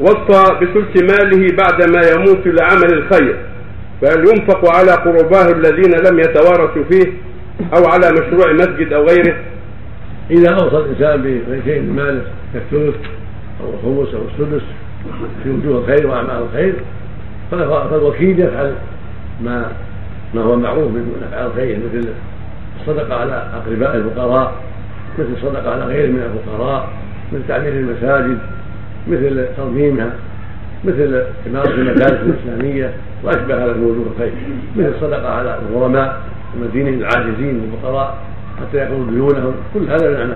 وصى بثلث ماله بعدما يموت لعمل الخير فهل ينفق على قرباه الذين لم يتوارثوا فيه أو على مشروع مسجد أو غيره؟ إذا أوصى الإنسان بشيء من ماله كالثلث أو الخمس أو السدس في وجوه الخير وأعمال الخير فالوكيل يفعل ما ما هو معروف من أفعال الخير مثل الصدقة على أقرباء الفقراء مثل الصدقة على غير من الفقراء مثل تعمير المساجد مثل تنظيمها مثل إمارة المدارس الإسلامية وأشبه هذا من وجوه الخير مثل الصدقة على الغرماء المدينين العاجزين والفقراء حتى يقوموا ديونهم. كل هذا من